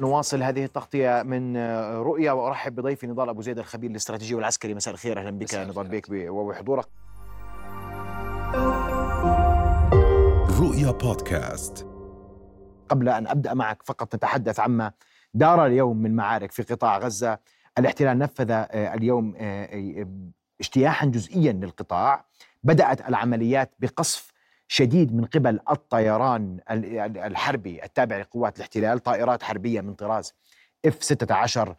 نواصل هذه التغطية من رؤيا وأرحب بضيفي نضال أبو زيد الخبير الاستراتيجي والعسكري. مساء الخير أهلا بك. نضال بيك وبحضورك. رؤيا بودكاست. قبل أن أبدأ معك فقط نتحدث عما دار اليوم من معارك في قطاع غزة. الاحتلال نفذ اليوم اجتياحا جزئيا للقطاع. بدأت العمليات بقصف شديد من قبل الطيران الحربي التابع لقوات الاحتلال طائرات حربية من طراز اف 16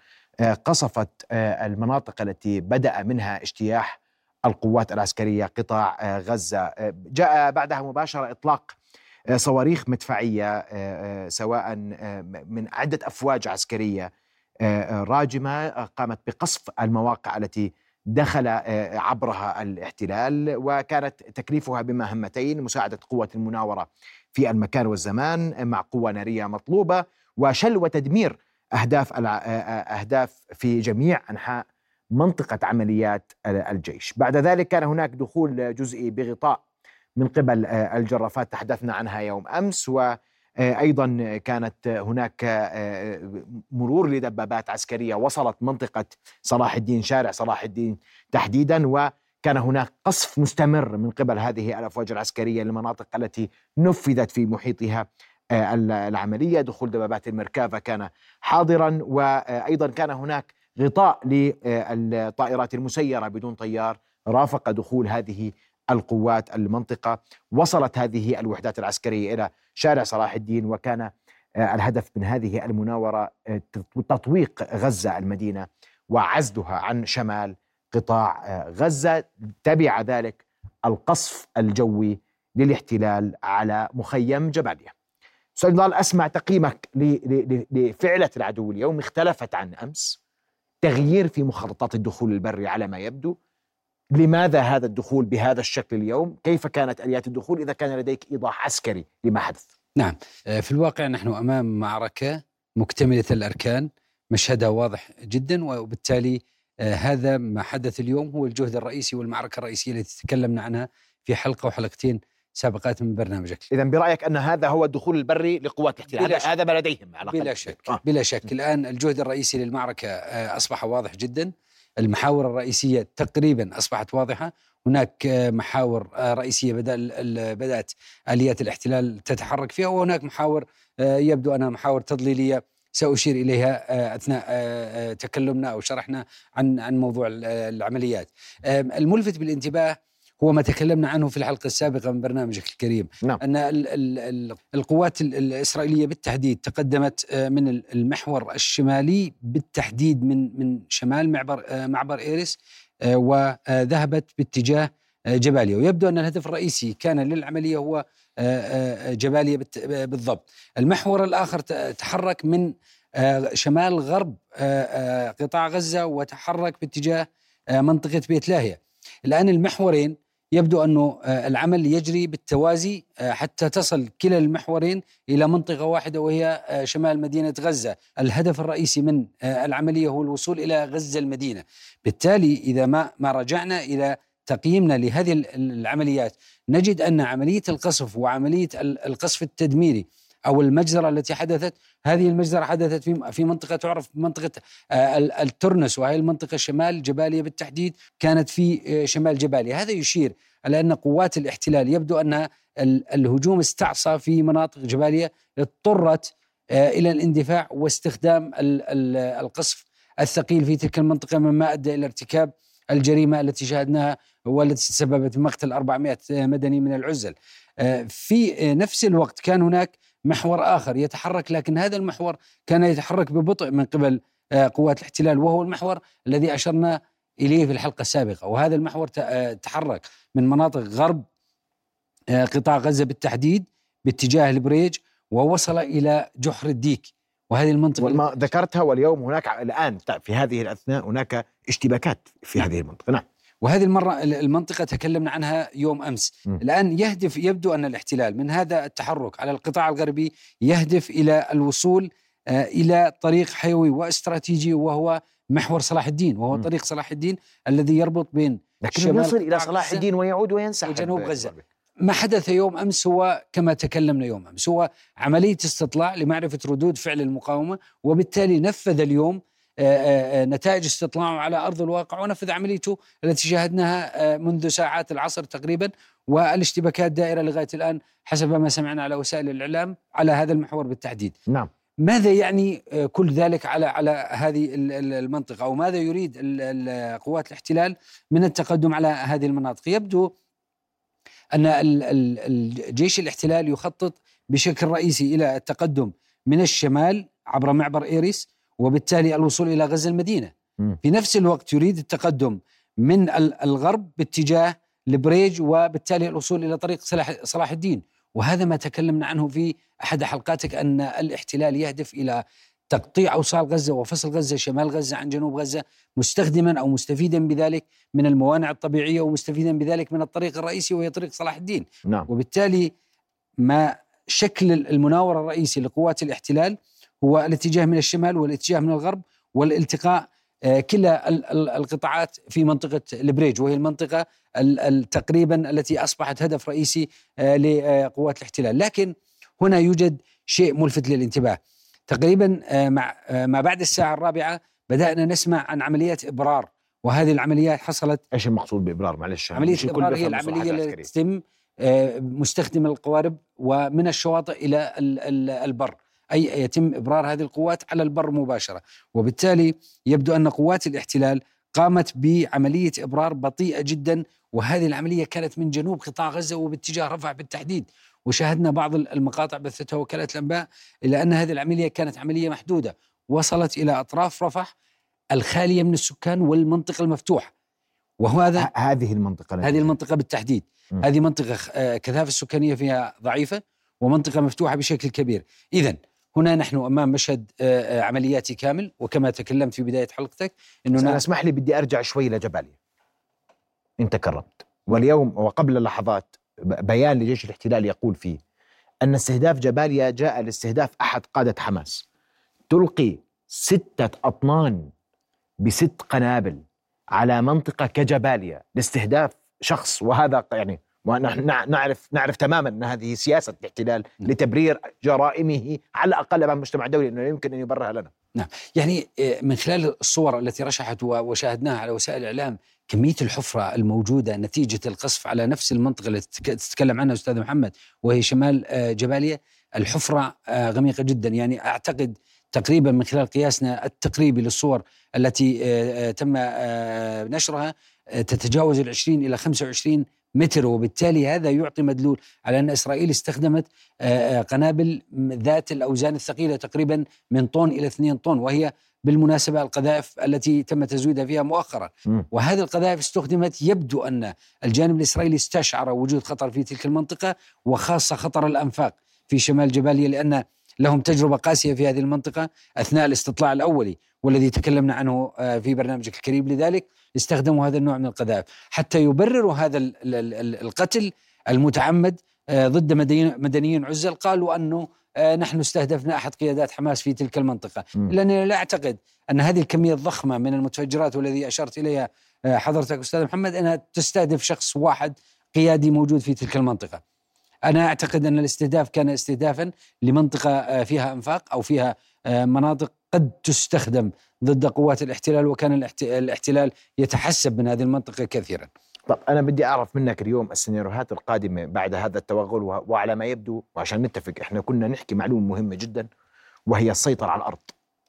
قصفت المناطق التي بدأ منها اجتياح القوات العسكرية قطاع غزة. جاء بعدها مباشرة إطلاق صواريخ مدفعية سواء من عدة أفواج عسكرية راجمة قامت بقصف المواقع التي دخل آه، عبرها الاحتلال وكانت تكليفها بمهمتين مساعدة قوة المناورة في المكان والزمان مع قوة نارية مطلوبة وشل وتدمير أهداف آه، آه، أهداف في جميع أنحاء منطقة عمليات الجيش. بعد ذلك كان هناك دخول جزئي بغطاء من قبل الجرافات تحدثنا عنها يوم أمس و أيضا كانت هناك مرور لدبابات عسكرية وصلت منطقة صلاح الدين شارع صلاح الدين تحديدا وكان هناك قصف مستمر من قبل هذه الأفواج العسكرية للمناطق التي نفذت في محيطها العملية. دخول دبابات المركافة كان حاضرا وأيضا كان هناك غطاء للطائرات المسيرة بدون طيار رافق دخول هذه القوات المنطقة وصلت هذه الوحدات العسكرية إلى شارع صلاح الدين وكان آه، الهدف من هذه المناورة آه، تطويق غزة المدينة وعزلها عن شمال قطاع آه، غزة. تبع ذلك القصف الجوي للاحتلال على مخيم جباليا أستاذ نضال أسمع تقييمك لفعلة العدو اليوم. اختلفت عن أمس. تغيير في مخططات الدخول البري على ما يبدو. لماذا هذا الدخول بهذا الشكل اليوم؟ كيف كانت آليات الدخول إذا كان لديك إيضاح عسكري لما حدث؟ نعم. آه، في الواقع نحن أمام معركة مكتملة الأركان مشهدها واضح جدا وبالتالي آه، هذا ما حدث اليوم هو الجهد الرئيسي والمعركة الرئيسية التي تكلمنا عنها في حلقة وحلقتين سابقات من برنامجك اذا برأيك أن هذا هو الدخول البري لقوات الاحتلال؟ هذا هذا ما لديهم على بلا شك. آه. بلا شك. الآن الجهد الرئيسي للمعركة أصبح واضح جدا. المحاور الرئيسية تقريبا أصبحت واضحة. هناك محاور رئيسية بدأت آليات الاحتلال تتحرك فيها وهناك محاور يبدو أنها محاور تضليلية سأشير إليها أثناء تكلمنا أو شرحنا عن عن موضوع العمليات. الملفت بالانتباه هو ما تكلمنا عنه في الحلقة السابقة من برنامجك الكريم. نعم. أن ال ال القوات الإسرائيلية بالتحديد تقدمت آه، من المحور الشمالي بالتحديد من من شمال معبر آه، معبر إيرس آه، وذهبت باتجاه جباليا. ويبدو أن الهدف الرئيسي كان للعملية هو جباليا بالضبط. المحور الآخر تحرك من شمال غرب قطاع غزة وتحرك باتجاه منطقة بيت لاهيا الآن المحورين يبدو أنه آه، العمل يجري بالتوازي آه، حتى تصل كلا المحورين إلى منطقة واحدة وهي آه، شمال مدينة غزة. الهدف الرئيسي من العملية هو الوصول إلى غزة المدينة. بالتالي إذا ما, ما رجعنا إلى تقييمنا لهذه العمليات نجد أن عملية القصف وعملية القصف التدميري أو المجزرة التي حدثت. هذه المجزرة حدثت في في منطقة تعرف بمنطقه آه، الترنس وهي المنطقة شمال جباليا بالتحديد كانت في آه، شمال جباليا هذا يشير على أن قوات الاحتلال يبدو انها الهجوم استعصى في مناطق جباليا اضطرت آه، إلى الاندفاع واستخدام القصف الثقيل في تلك المنطقة مما أدى إلى ارتكاب الجريمة التي شاهدناها والتي تسببت بمقتل 400 مدني من العزل. في نفس الوقت كان هناك محور آخر يتحرك لكن هذا المحور كان يتحرك ببطء من قبل آه، قوات الاحتلال وهو المحور الذي أشرنا إليه في الحلقة السابقة وهذا المحور آه، تحرك من مناطق غرب آه، قطاع غزة بالتحديد باتجاه البريج ووصل إلى جحر الديك وهذه المنطقة والما ذكرتها واليوم هناك الآن في هذه الأثناء هناك اشتباكات في هذه المنطقة. نعم. وهذه المرة المنطقة تكلمنا عنها يوم أمس. م. الآن يهدف يبدو أن الاحتلال من هذا التحرك على القطاع الغربي يهدف إلى الوصول آه، إلى طريق حيوي واستراتيجي وهو محور صلاح الدين وهو م. طريق صلاح الدين الذي يربط بين لكن يصل إلى صلاح الدين ويعود وينسحب وجنوب غزة. ما حدث يوم أمس هو كما تكلمنا يوم أمس هو عملية استطلاع لمعرفة ردود فعل المقاومة وبالتالي نفذ اليوم نتائج استطلاعه على أرض الواقع ونفذ عمليته التي شاهدناها منذ ساعات العصر تقريبا والاشتباكات دائرة لغاية الآن حسب ما سمعنا على وسائل الإعلام على هذا المحور بالتحديد. نعم. ماذا يعني كل ذلك على على هذه المنطقة أو ماذا يريد قوات الاحتلال من التقدم على هذه المناطق؟ يبدو أن الجيش الاحتلال يخطط بشكل رئيسي إلى التقدم من الشمال عبر معبر إيريس وبالتالي الوصول إلى غزة المدينة. م. في نفس الوقت يريد التقدم من الغرب باتجاه البريج وبالتالي الوصول إلى طريق صلاح الدين وهذا ما تكلمنا عنه في أحد حلقاتك أن الاحتلال يهدف إلى تقطيع أوصال غزة وفصل غزة شمال غزة عن جنوب غزة مستخدما أو مستفيدا بذلك من الموانع الطبيعية ومستفيدا بذلك من الطريق الرئيسي وهي طريق صلاح الدين نعم. وبالتالي ما شكل المناور الرئيسي لقوات الاحتلال هو الاتجاه من الشمال والاتجاه من الغرب والالتقاء آه، كلا القطاعات في منطقة البريج وهي المنطقة تقريبا التي أصبحت هدف رئيسي آه، لقوات الاحتلال. لكن هنا يوجد شيء ملفت للانتباه. تقريبا آه، مع ما بعد الساعة الرابعة بدأنا نسمع عن عمليات إبرار وهذه العمليات حصلت إيش المقصود بإبرار؟ معلش عملية الإبرار هي العملية التي تتم مستخدم القوارب ومن الشواطئ إلى البر. أي يتم إبرار هذه القوات على البر مباشرة. وبالتالي يبدو أن قوات الاحتلال قامت بعملية إبرار بطيئة جدا وهذه العملية كانت من جنوب قطاع غزة وباتجاه رفح بالتحديد. وشاهدنا بعض المقاطع بثتها وكالة الأنباء إلى أن هذه العملية كانت عملية محدودة. وصلت إلى أطراف رفح الخالية من السكان والمنطقة المفتوحة وهذا هذه المنطقة هذه المنطقة بالتحديد. م. هذه منطقة آه، كثافة السكانية فيها ضعيفة ومنطقة مفتوحة بشكل كبير. إذا هنا نحن أمام مشهد آه، آه، عملياتي كامل وكما تكلمت في بداية حلقتك إنه أنا اسمح لي بدي أرجع شوي لجباليا انت كرمت واليوم وقبل لحظات بيان لجيش الاحتلال يقول فيه أن استهداف جباليا جاء لاستهداف أحد قادة حماس. تلقي ستة أطنان بست قنابل على منطقة كجباليا لاستهداف شخص وهذا يعني ونحن نعرف نعرف تماما إن هذه سياسة الاحتلال نعم. لتبرير جرائمه على الأقل أمام المجتمع الدولي إنه يمكن أن يبررها لنا. نعم، يعني آه، من خلال الصور التي رشحت وشاهدناها على وسائل الإعلام كمية الحفرة الموجودة نتيجة القصف على نفس المنطقة التي تتكلم عنها أستاذ محمد وهي شمال آه، جباليا، الحفرة آه، غميقة جدا يعني أعتقد تقريبا من خلال قياسنا التقريبي للصور التي تم نشرها تتجاوز ال 20 إلى 25 متر وبالتالي هذا يعطي مدلول على أن إسرائيل استخدمت آه، آه، قنابل ذات الأوزان الثقيلة تقريبا من طن إلى 2 طن وهي بالمناسبة القذائف التي تم تزويدها فيها مؤخرا م. وهذه القذائف استخدمت يبدو أن الجانب الإسرائيلي استشعر وجود خطر في تلك المنطقة وخاصة خطر الأنفاق في شمال جباليا لأن لهم تجربة قاسية في هذه المنطقة أثناء الاستطلاع الأولي والذي تكلمنا عنه آه، في برنامجك الكريم لذلك استخدموا هذا النوع من القذائف حتى يبرروا هذا القتل المتعمد آه، ضد مدنيين عزل قالوا أنه آه، نحن استهدفنا أحد قيادات حماس في تلك المنطقة. لأنني لا أعتقد أن هذه الكمية الضخمة من المتفجرات والذي أشرت إليها حضرتك أستاذ محمد أنها تستهدف شخص واحد قيادي موجود في تلك المنطقة. أنا أعتقد أن الاستهداف كان استهدافا لمنطقة فيها أنفاق أو فيها مناطق قد تستخدم ضد قوات الاحتلال وكان الاحتلال يتحسب من هذه المنطقة كثيرا. طب أنا بدي أعرف منك اليوم السيناريوهات القادمة بعد هذا التوغل وعلى ما يبدو وعشان نتفق إحنا كنا نحكي معلومة مهمة جدا وهي السيطرة على الأرض.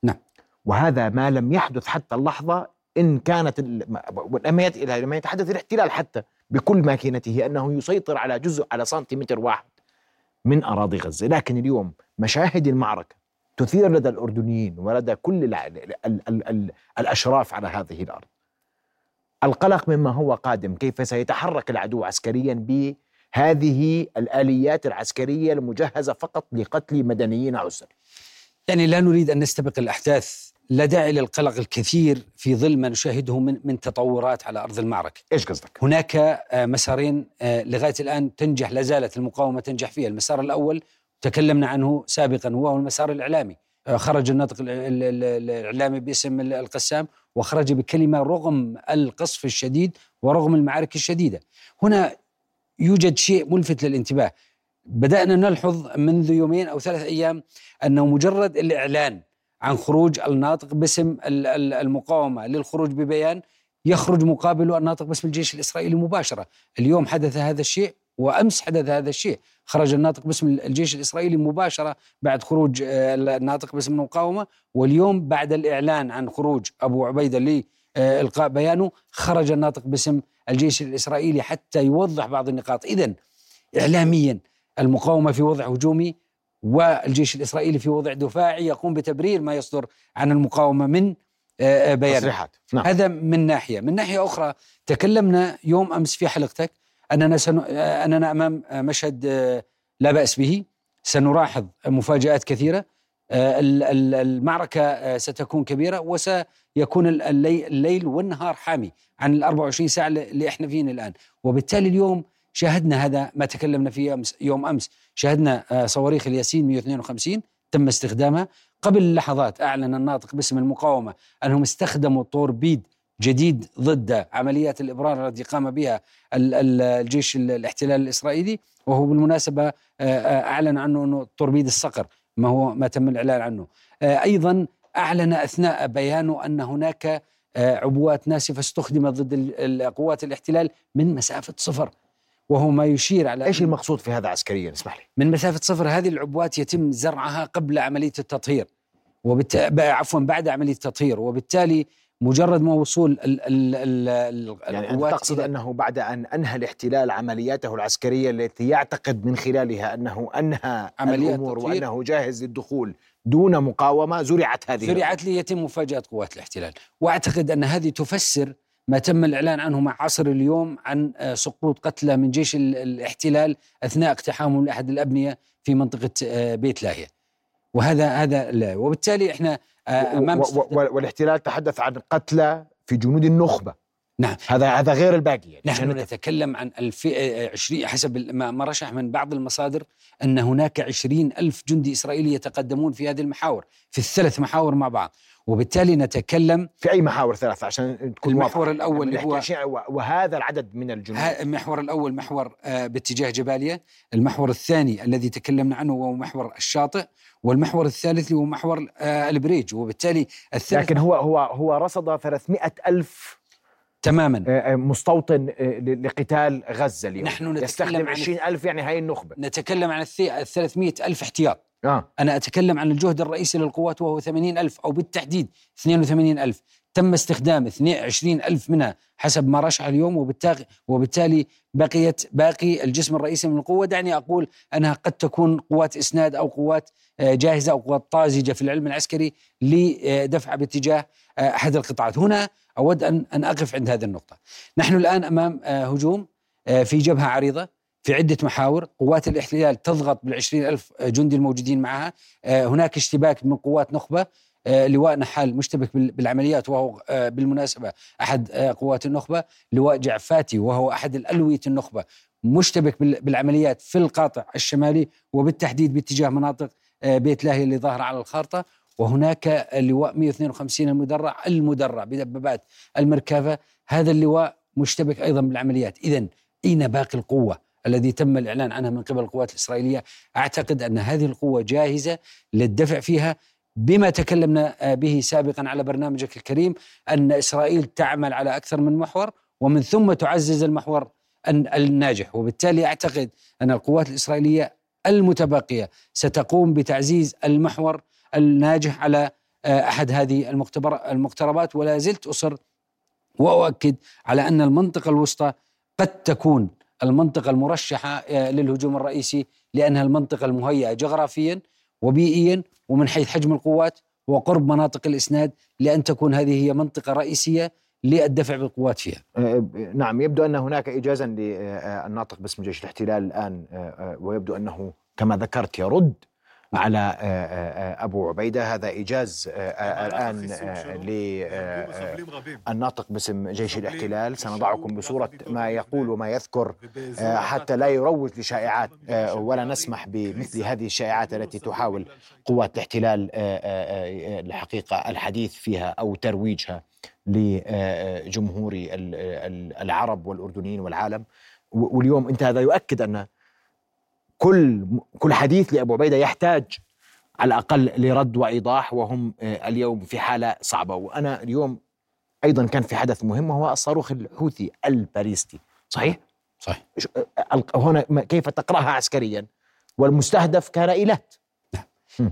نعم. وهذا ما لم يحدث حتى اللحظة إن كانت لما يتحدث الاحتلال حتى بكل ماكينته أنه يسيطر على جزء على سنتيمتر واحد من أراضي غزة. لكن اليوم مشاهد المعركة تثير لدى الأردنيين ولدى كل ال ال ال ال الأشراف على هذه الأرض القلق مما هو قادم كيف سيتحرك العدو عسكريا بهذه الآليات العسكرية المجهزة فقط لقتل مدنيين عزل يعني لا نريد أن نستبق الأحداث لا داعي للقلق الكثير في ظل ما نشاهده من من تطورات على أرض المعركة. إيش قصدك؟ هناك آه، مسارين آه، لغاية الآن تنجح لا زالت المقاومة تنجح فيها، المسار الأول تكلمنا عنه سابقا وهو المسار الإعلامي. آه، خرج الناطق الإعلامي باسم القسام وخرج بكلمة رغم القصف الشديد ورغم المعارك الشديدة. هنا يوجد شيء ملفت للانتباه. بدأنا نلحظ منذ يومين أو ثلاث أيام أنه مجرد الإعلان عن خروج الناطق باسم المقاومة للخروج ببيان يخرج مقابله الناطق باسم الجيش الإسرائيلي مباشرة. اليوم حدث هذا الشيء وأمس حدث هذا الشيء. خرج الناطق باسم الجيش الإسرائيلي مباشرة بعد خروج آه، الناطق باسم المقاومة واليوم بعد الإعلان عن خروج أبو عبيدة لإلقاء بيانه خرج الناطق باسم الجيش الإسرائيلي حتى يوضح بعض النقاط. إذا إعلاميا المقاومة في وضع هجومي والجيش الإسرائيلي في وضع دفاعي يقوم بتبرير ما يصدر عن المقاومة من آه، آه، بيانات تصريحات. نعم. هذا من ناحية. من ناحية أخرى تكلمنا يوم أمس في حلقتك أننا, سن... آه، أننا أمام مشهد لا بأس به. سنلاحظ مفاجآت كثيرة. المعركة ستكون كبيرة وسيكون الليل والنهار حامي عن ال 24 ساعة اللي إحنا فيه الآن. وبالتالي اليوم شاهدنا هذا ما تكلمنا فيه يوم أمس. شاهدنا آه، صواريخ الياسين 152 تم استخدامها. قبل لحظات أعلن الناطق باسم المقاومة أنهم استخدموا طوربيد جديد ضد عمليات الإبرار التي قام بها الجيش الاحتلال الإسرائيلي وهو بالمناسبة آه، آه، أعلن عنه أنه طوربيد الصقر ما هو ما تم الإعلان عنه. أيضا أعلن أثناء بيانه أن هناك عبوات ناسفة استخدمت ضد قوات الاحتلال من مسافة صفر. وهو ما يشير على إيش المقصود في هذا عسكريا؟ اسمح لي. من مسافة صفر هذه العبوات يتم زرعها قبل عملية التطهير وبالتالي عفوا بعد عملية التطهير وبالتالي مجرد ما وصول ال ال ال يعني أنت تقصد أنه بعد أن أنهى الاحتلال عملياته العسكرية التي يعتقد من خلالها أنه أنهى الأمور وأنه جاهز للدخول دون مقاومة زرعت هذه زرعت ليتم مفاجأة قوات الاحتلال. وأعتقد أن هذه تفسر ما تم الإعلان عنه مع عصر اليوم عن آه، سقوط قتلى من جيش الاحتلال أثناء اقتحامهم لأحد الأبنية في منطقة آه، بيت لاهية. وهذا هذا لا. وبالتالي إحنا آه، أمام والاحتلال تحدث عن قتلى في جنود النخبة. نعم. هذا هذا غير الباقي يعني. نحن نتكلم عن 20 حسب ما رشح من بعض المصادر أن هناك 20 ألف جندي إسرائيلي يتقدمون في هذه المحاور في الثلاث محاور مع بعض. وبالتالي نتكلم في أي محاور ثلاثة؟ عشان تكون المحور واضح. الأول اللي هو وهذا العدد من الجنود. المحور الأول محور آه، باتجاه جباليا المحور الثاني الذي تكلمنا عنه هو محور الشاطئ والمحور الثالث هو محور آه، البريج وبالتالي الثالث لكن هو هو هو رصد 300 ألف تماما. آه، مستوطن لقتال غزة اليوم. نحن نتكلم يستخدم 20 ألف يعني هاي النخبة. نتكلم عن ال 300 ألف احتياط. آه. أنا أتكلم عن الجهد الرئيسي للقوات وهو 80 ألف أو بالتحديد 82 ألف. تم استخدام 22 ألف منها حسب ما رشح اليوم وبالتالي, وبالتالي بقيت باقي الجسم الرئيسي من القوة. دعني أقول أنها قد تكون قوات إسناد أو قوات آه، جاهزة أو قوات طازجة في العلم العسكري لدفع باتجاه آه، أحد القطاعات. هنا أود أن أقف عند هذه النقطة. نحن الآن أمام هجوم في جبهة عريضة. في عدة محاور. قوات الاحتلال تضغط بالعشرين ألف جندي الموجودين معها. آه، هناك اشتباك من قوات نخبة. آه، لواء نحال مشتبك بالعمليات وهو آه، بالمناسبة أحد قوات النخبة. لواء جعفاتي وهو أحد الألوية النخبة. مشتبك بالعمليات في القاطع الشمالي وبالتحديد باتجاه مناطق بيت لاهي اللي ظاهرة على الخارطة. وهناك اللواء 152 المدرع المدرع بدبابات المركبة. هذا اللواء مشتبك أيضا بالعمليات. إذا أين باقي القوة؟ الذي تم الإعلان عنها من قبل القوات الإسرائيلية. أعتقد أن هذه القوة جاهزة للدفع فيها بما تكلمنا به سابقا على برنامجك الكريم أن إسرائيل تعمل على أكثر من محور ومن ثم تعزز المحور الناجح. وبالتالي أعتقد أن القوات الإسرائيلية المتبقية ستقوم بتعزيز المحور الناجح على أحد هذه المقتربات. ولا زلت أصر وأؤكد على أن المنطقة الوسطى قد تكون المنطقة المرشحة آه، للهجوم الرئيسي لأنها المنطقة المهيئة جغرافيا وبيئيا ومن حيث حجم القوات وقرب مناطق الإسناد لأن تكون هذه هي منطقة رئيسية للدفع بالقوات فيها. آه، نعم يبدو أن هناك إجازا للناطق باسم جيش الاحتلال الآن آه، ويبدو أنه كما ذكرت يرد على آه، آه، آه، أبو عبيدة. هذا إيجاز الآن للناطق باسم جيش الاحتلال. سنضعكم بصورة ما يقول وما يذكر حتى لا يروج لشائعات ولا نسمح بمثل هذه الشائعات التي تحاول قوات الاحتلال الحقيقة الحديث فيها أو ترويجها لجمهور العرب والأردنيين والعالم. واليوم انت هذا يؤكد أن كل كل حديث لأبو عبيدة يحتاج على الأقل لرد وإيضاح وهم آه، اليوم في حالة صعبة. وأنا اليوم أيضا كان في حدث مهم وهو الصاروخ الحوثي الباليستي صحيح؟ صحيح. آه، هنا كيف تقرأها عسكريا؟ والمستهدف كان ايلات نعم.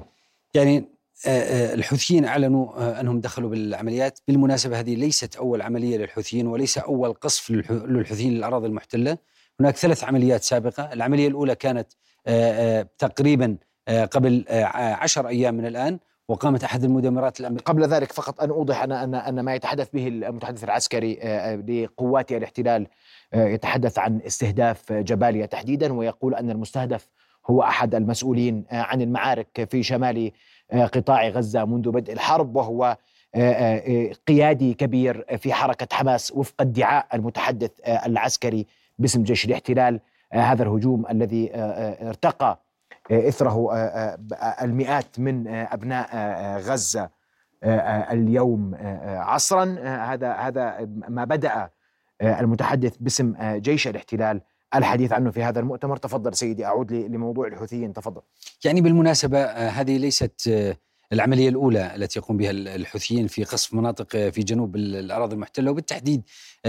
يعني آه، الحوثيين أعلنوا أنهم دخلوا بالعمليات، بالمناسبة هذه ليست أول عملية للحوثيين وليس أول قصف للحوثيين للأراضي المحتلة، هناك ثلاث عمليات سابقة، العملية الأولى كانت تقريبا قبل عشر أيام من الآن وقامت أحد المدمرات الأمريكية. قبل ذلك فقط أن أوضح أن أن أن ما يتحدث به المتحدث العسكري آه، آه، لقوات الاحتلال آه، يتحدث عن استهداف جباليا تحديدا ويقول أن المستهدف هو أحد المسؤولين عن المعارك في شمال قطاع غزة منذ بدء الحرب وهو قيادي كبير في حركة حماس وفق ادعاء المتحدث العسكري باسم جيش الاحتلال هذا الهجوم الذي ارتقى إثره آه، آه، المئات من آه، أبناء غزة اليوم عصرا. هذا هذا ما بدأ المتحدث باسم جيش الاحتلال الحديث عنه في هذا المؤتمر. تفضل سيدي أعود لموضوع الحوثيين. تفضل. يعني بالمناسبة هذه ليست العملية الأولى التي يقوم بها الحوثيين في قصف مناطق في جنوب الأراضي المحتلة وبالتحديد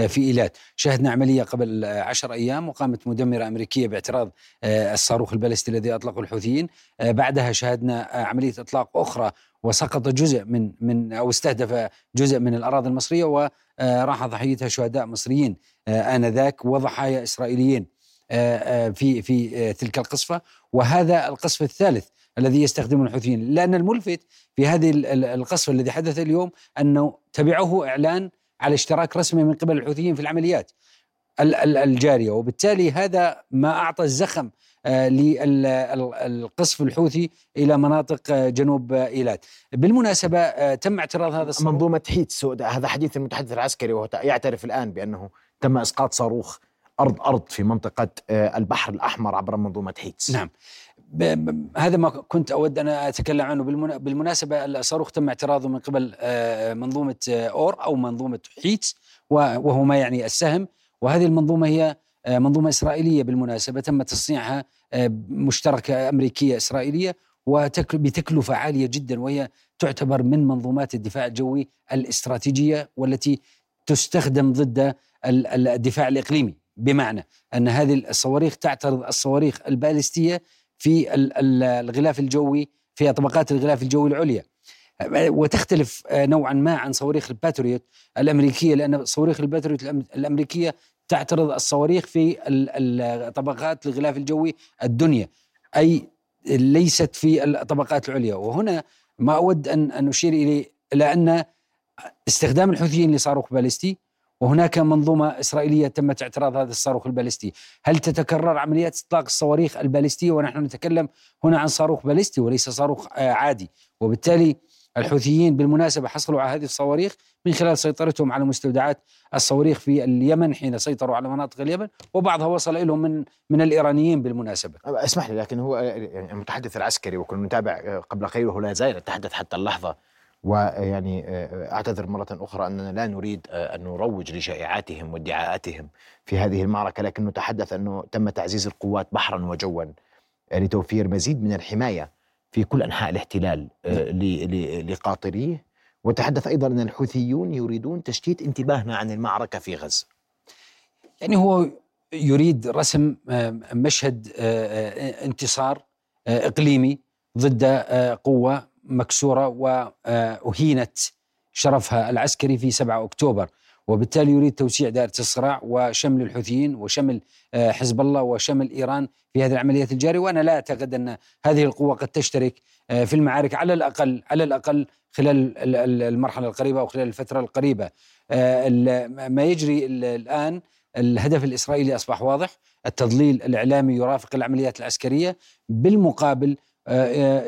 في إيلات. شاهدنا عملية قبل عشر أيام وقامت مدمرة أمريكية باعتراض الصاروخ البالستي الذي أطلقه الحوثيين. بعدها شاهدنا عملية إطلاق أخرى وسقط جزء من من أو استهدف جزء من الأراضي المصرية وراح ضحيتها شهداء مصريين آنذاك وضحايا إسرائيليين في في تلك القصفة. وهذا القصف الثالث الذي يستخدمه الحوثيين. لأن الملفت في هذه القصف الذي حدث اليوم أنه تبعه إعلان على اشتراك رسمي من قبل الحوثيين في العمليات الجارية. وبالتالي هذا ما أعطى الزخم آه، للقصف الحوثي إلى مناطق آه، جنوب إيلات. بالمناسبة آه، تم اعتراض هذا الصاروخ. منظومة حيتس هذا حديث المتحدث العسكري وهو يعترف الآن بأنه تم إسقاط صاروخ أرض أرض في منطقة البحر الأحمر عبر منظومة حيتس نعم. هذا ما كنت أود أن أتكلم عنه. بالمناسبة الصاروخ تم اعتراضه من قبل آه، منظومة آه، أور أو منظومة حيتس وهو ما يعني السهم. وهذه المنظومة هي آه، منظومة إسرائيلية بالمناسبة. تم تصنيعها مشتركة أمريكية إسرائيلية وبتكلفه عالية جدا وهي تعتبر من منظومات الدفاع الجوي الاستراتيجية والتي تستخدم ضد الدفاع الإقليمي. بمعنى أن هذه الصواريخ تعترض الصواريخ البالستيه في الغلاف الجوي في طبقات الغلاف الجوي العليا. وتختلف نوعا ما عن صواريخ الباتريوت الأمريكية لأن صواريخ الباتريوت الأمريكية تعترض الصواريخ في طبقات الغلاف الجوي الدنيا أي ليست في الطبقات العليا. وهنا ما أود ان أن أشير إليه إلى ان استخدام الحوثيين لصاروخ باليستي وهناك منظومة إسرائيلية تمت اعتراض هذا الصاروخ البالستي هل تتكرر عمليات إطلاق الصواريخ البالستية ونحن نتكلم هنا عن صاروخ بالستي وليس صاروخ آه، عادي. وبالتالي الحوثيين بالمناسبة حصلوا على هذه الصواريخ من خلال سيطرتهم على مستودعات الصواريخ في اليمن حين سيطروا على مناطق اليمن وبعضها وصل لهم من من الإيرانيين بالمناسبة. اسمح لي لكن هو يعني المتحدث العسكري وكنا نتابع آه، قبل قليل وهو لا زال يتحدث حتى اللحظة ويعني آه، أعتذر مرة أخرى أننا لا نريد آه، أن نروج لشائعاتهم وادعاءاتهم في هذه المعركة لكن نتحدث أنه تم تعزيز القوات بحرا وجوا. آه، لتوفير مزيد من الحماية في كل أنحاء الاحتلال لقاطريه. وتحدث أيضا أن الحوثيون يريدون تشتيت انتباهنا عن المعركة في غزة. يعني هو يريد رسم مشهد انتصار إقليمي ضد قوة مكسورة وأهينت شرفها العسكري في 7 أكتوبر. وبالتالي يريد توسيع دائرة الصراع وشمل الحوثيين وشمل آه، حزب الله وشمل إيران في هذه العمليات الجارية. وأنا لا أعتقد أن هذه القوة قد تشترك آه، في المعارك على الأقل على الأقل خلال المرحلة القريبة أو خلال الفترة القريبة. آه، ما يجري الآن الهدف الإسرائيلي أصبح واضح. التضليل الإعلامي يرافق العمليات العسكرية. بالمقابل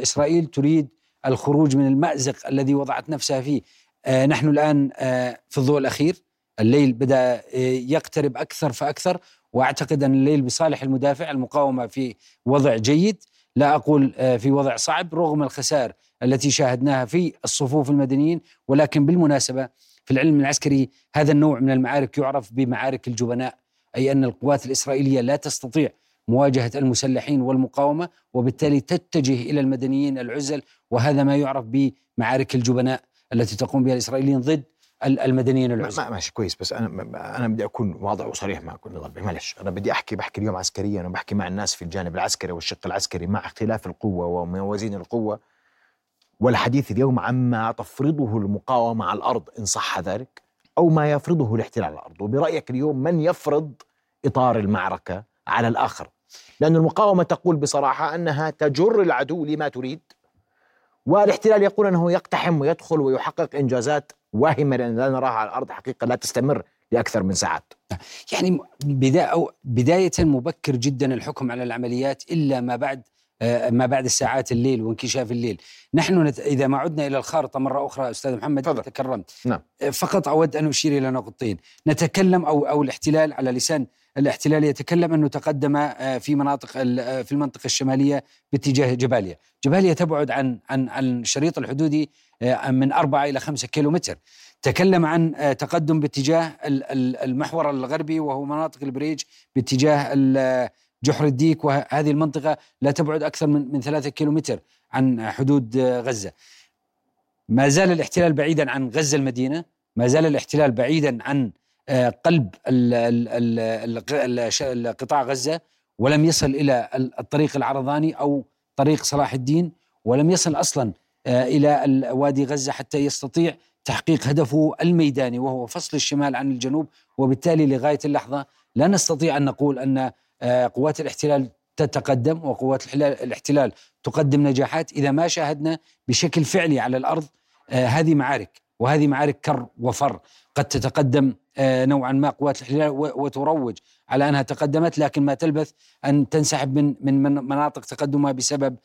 إسرائيل تريد الخروج من المأزق الذي وضعت نفسها فيه. آه نحن الآن آه في الضوء الأخير. الليل بدأ آه يقترب أكثر فأكثر وأعتقد أن الليل بصالح المدافع المقاومة في وضع جيد. لا أقول في وضع صعب رغم الخسائر التي شاهدناها في الصفوف المدنيين ولكن بالمناسبة في العلم العسكري هذا النوع من المعارك يعرف بمعارك الجبناء أي أن القوات الإسرائيلية لا تستطيع مواجهة المسلحين والمقاومة وبالتالي تتجه إلى المدنيين العزل وهذا ما يعرف بمعارك الجبناء التي تقوم بها الإسرائيليين ضد المدنيين العزل. ماشي كويس بس أنا أنا بدي أكون واضح وصريح معك نضال معلش. أنا بدي أحكي بحكي اليوم عسكريا أنا بحكي مع الناس في الجانب العسكري والشق العسكري مع اختلاف القوة وموازين القوة. والحديث اليوم عما تفرضه المقاومة على الأرض إن صح ذلك أو ما يفرضه الاحتلال على الأرض. وبرأيك اليوم من يفرض إطار المعركة؟ على الآخر. لأن المقاومة تقول بصراحة أنها تجر العدو لما تريد والاحتلال يقول أنه يقتحم ويدخل ويحقق إنجازات واهمة لأن لا نراها على الأرض حقيقة لا تستمر لأكثر من ساعات. يعني بداية مبكر جدا الحكم على العمليات إلا ما بعد آه، ما بعد الساعات الليل وانكشاف الليل. نحن نت... إذا ما عدنا إلى الخارطة مرة أخرى أستاذ محمد فضل. تكرمت نعم. آه، فقط أود أن أشير إلى نقطتين. نتكلم أو أو الاحتلال على لسان الاحتلال يتكلم أنه تقدم آه، في مناطق في المنطقة الشمالية باتجاه جباليا، جباليا تبعد عن عن عن الشريط الحدودي من أربعة إلى خمسة كيلو متر تكلم عن تقدم باتجاه المحور الغربي وهو مناطق البريج باتجاه جحر الديك. وهذه المنطقة لا تبعد أكثر من من ثلاثة كيلومتر عن حدود غزة. ما زال الاحتلال بعيدا عن غزة المدينة ما زال الاحتلال بعيدا عن آه، قلب قطاع غزة ولم يصل إلى الطريق العرضاني أو طريق صلاح الدين ولم يصل أصلا آه، إلى وادي غزة حتى يستطيع تحقيق هدفه الميداني وهو فصل الشمال عن الجنوب وبالتالي لغاية اللحظة لا نستطيع أن نقول أن آه، قوات الاحتلال تتقدم وقوات الاحتلال تقدم نجاحات إذا ما شاهدنا بشكل فعلي على الأرض آه، هذه معارك. وهذه معارك كر وفر قد تتقدم آه، نوعا ما قوات الاحتلال وتروج على أنها تقدمت لكن ما تلبث أن تنسحب من من مناطق تقدمها بسبب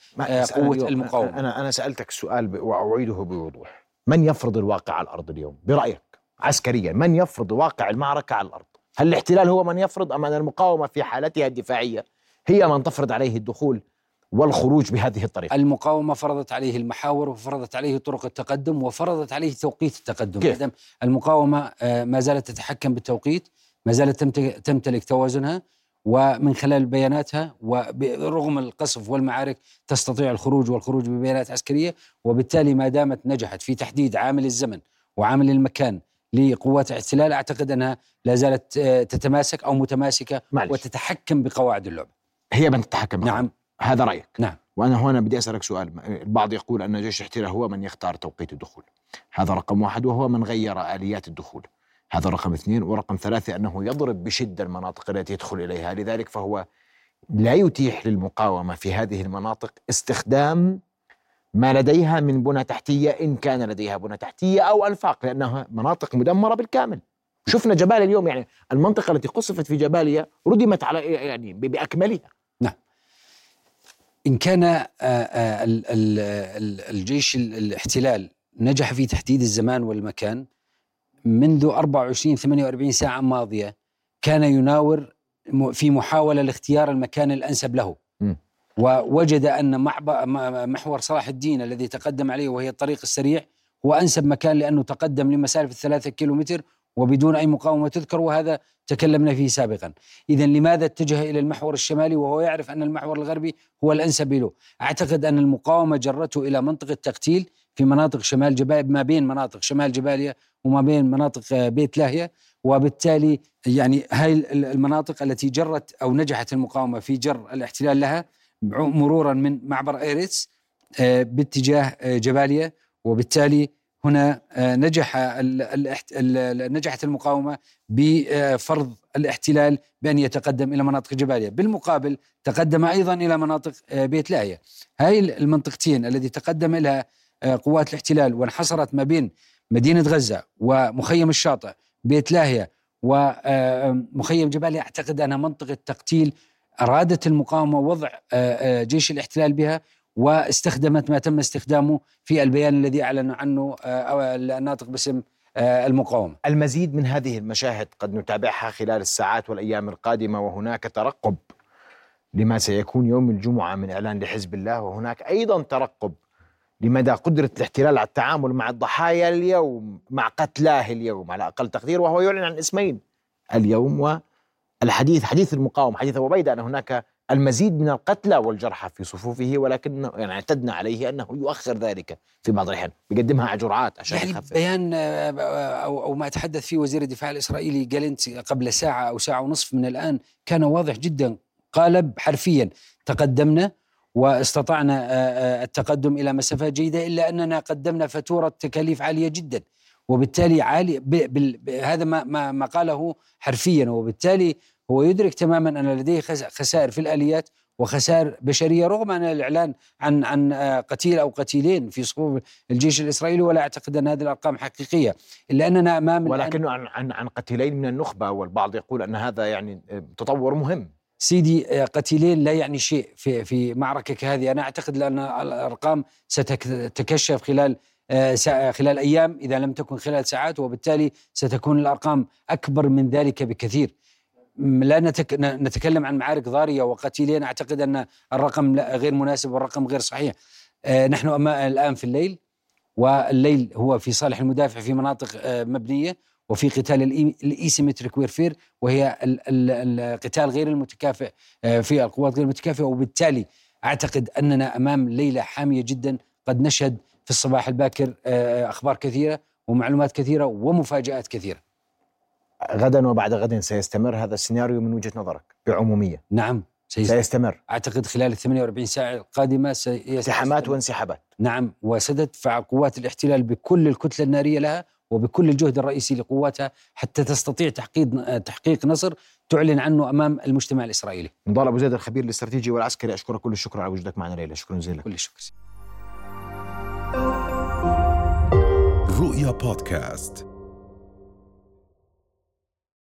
قوة المقاومة. أنا أنا سألتك السؤال وأعيده بوضوح. من يفرض الواقع على الأرض اليوم برأيك عسكريا من يفرض واقع المعركة على الأرض؟ هل الاحتلال هو من يفرض أم أن المقاومة في حالتها الدفاعية هي من تفرض عليه الدخول والخروج بهذه الطريقة. المقاومة فرضت عليه المحاور وفرضت عليه طرق التقدم وفرضت عليه توقيت التقدم. كيف؟ المقاومة آه، ما زالت تتحكم بالتوقيت ما زالت تمتلك توازنها ومن خلال بياناتها ورغم القصف والمعارك تستطيع الخروج والخروج ببيانات عسكرية وبالتالي ما دامت نجحت في تحديد عامل الزمن وعامل المكان لقوات الاحتلال أعتقد أنها لا زالت آه، تتماسك أو متماسكة معلش. وتتحكم بقواعد اللعبة. هي من تتحكم نعم. هذا رأيك. نعم. وأنا هنا بدي أسألك سؤال. البعض يقول أن جيش الاحتلال هو من يختار توقيت الدخول. هذا رقم واحد وهو من غير آليات الدخول. هذا رقم اثنين ورقم ثلاثة أنه يضرب بشدة المناطق التي يدخل إليها. لذلك فهو لا يتيح للمقاومة في هذه المناطق استخدام ما لديها من بنى تحتية إن كان لديها بنى تحتية أو أنفاق لأنها مناطق مدمرة بالكامل. شفنا جبال اليوم يعني المنطقة التي قصفت في جباليا ردمت على يعني بأكملها. نعم. إن كان آه، آه، الجيش الاحتلال نجح في تحديد الزمان والمكان منذ 24 48 ساعة ماضية كان يناور في محاولة لاختيار المكان الأنسب له م. ووجد أن محور صلاح الدين الذي تقدم عليه وهي الطريق السريع هو أنسب مكان لأنه تقدم لمسافة الثلاثة كيلومتر وبدون أي مقاومة تذكر وهذا تكلمنا فيه سابقا. إذا لماذا اتجه إلى المحور الشمالي وهو يعرف أن المحور الغربي هو الأنسب له؟ أعتقد أن المقاومة جرته إلى منطقة تقتيل في مناطق شمال جبال ما بين مناطق شمال جباليا وما بين مناطق بيت لاهية وبالتالي يعني هاي المناطق التي جرت أو نجحت المقاومة في جر الاحتلال لها مرورا من معبر إيريتس آه، باتجاه آه، جباليا وبالتالي هنا آه، نجح نجحت المقاومة بفرض الاحتلال بأن يتقدم إلى مناطق جباليا، بالمقابل تقدم أيضا إلى مناطق بيت لاهية. هاي المنطقتين الذي تقدم إلى قوات الاحتلال وانحصرت ما بين مدينة غزة ومخيم الشاطئ بيت لاهية ومخيم جباليا أعتقد أنها منطقة تقتيل أرادت المقاومة وضع آه، آه، جيش الاحتلال بها واستخدمت ما تم استخدامه في البيان الذي أعلن عنه آه، الناطق باسم المقاومة. المزيد من هذه المشاهد قد نتابعها خلال الساعات والأيام القادمة وهناك ترقب لما سيكون يوم الجمعة من إعلان لحزب الله وهناك أيضا ترقب لمدى قدرة الاحتلال على التعامل مع الضحايا اليوم مع قتلاه اليوم على أقل تقدير وهو يعلن عن اسمين اليوم الحديث حديث المقاومة حديث أبو عبيدة أن هناك المزيد من القتلى والجرحى في صفوفه ولكن يعني اعتدنا عليه أنه يؤخر ذلك في بعض الأحيان. بيقدمها على جرعات عشان يعني يخفف. بيان آه، أو, أو ما تحدث فيه وزير الدفاع الإسرائيلي جالنت قبل ساعة أو ساعة ونصف من الآن كان واضح جدا قالب حرفيا تقدمنا واستطعنا آه، آه، التقدم إلى مسافات جيدة إلا أننا قدمنا فاتورة تكاليف عالية جدا. وبالتالي عالي هذا ما ما ما قاله حرفيا. وبالتالي هو يدرك تماما أن لديه خسائر في الآليات وخسائر بشرية رغم أن الإعلان عن عن آه، قتيل أو قتيلين في صفوف الجيش الإسرائيلي ولا أعتقد أن هذه الأرقام حقيقية. إلا أننا امام ولكنه عن عن عن قتيلين من النخبة والبعض يقول أن هذا يعني تطور مهم. سيدي آه، قتيلين لا يعني شيء في في معركه كهذه أنا أعتقد ان الأرقام ستتكشف خلال آه، خلال أيام إذا لم تكن خلال ساعات وبالتالي ستكون الأرقام أكبر من ذلك بكثير. لا نتكلم عن معارك ضارية وقتيلين. أعتقد أن الرقم غير مناسب والرقم غير صحيح. آه، نحن الآن في الليل والليل هو في صالح المدافع في مناطق مبنية وفي قتال ال asymmetric warfare وهي القتال غير المتكافئ آه، في القوات غير المتكافئة. وبالتالي أعتقد أننا أمام ليلة حامية جدا. قد نشهد في الصباح الباكر آه، أخبار كثيرة ومعلومات كثيرة ومفاجآت كثيرة. غدا وبعد غد سيستمر هذا السيناريو من وجهة نظرك بعمومية. نعم سيستمر أعتقد خلال ال 48 ساعة القادمة سيستمر وانسحابات نعم وستدفع قوات الاحتلال بكل الكتلة النارية لها وبكل الجهد الرئيسي لقواتها حتى تستطيع تحقيق تحقيق نصر تعلن عنه أمام المجتمع الإسرائيلي. نضال أبو زيد الخبير الاستراتيجي والعسكري أشكرك كل الشكر على وجودك معنا ليلى، شكرا جزيلا. كل الشكر. رؤيا بودكاست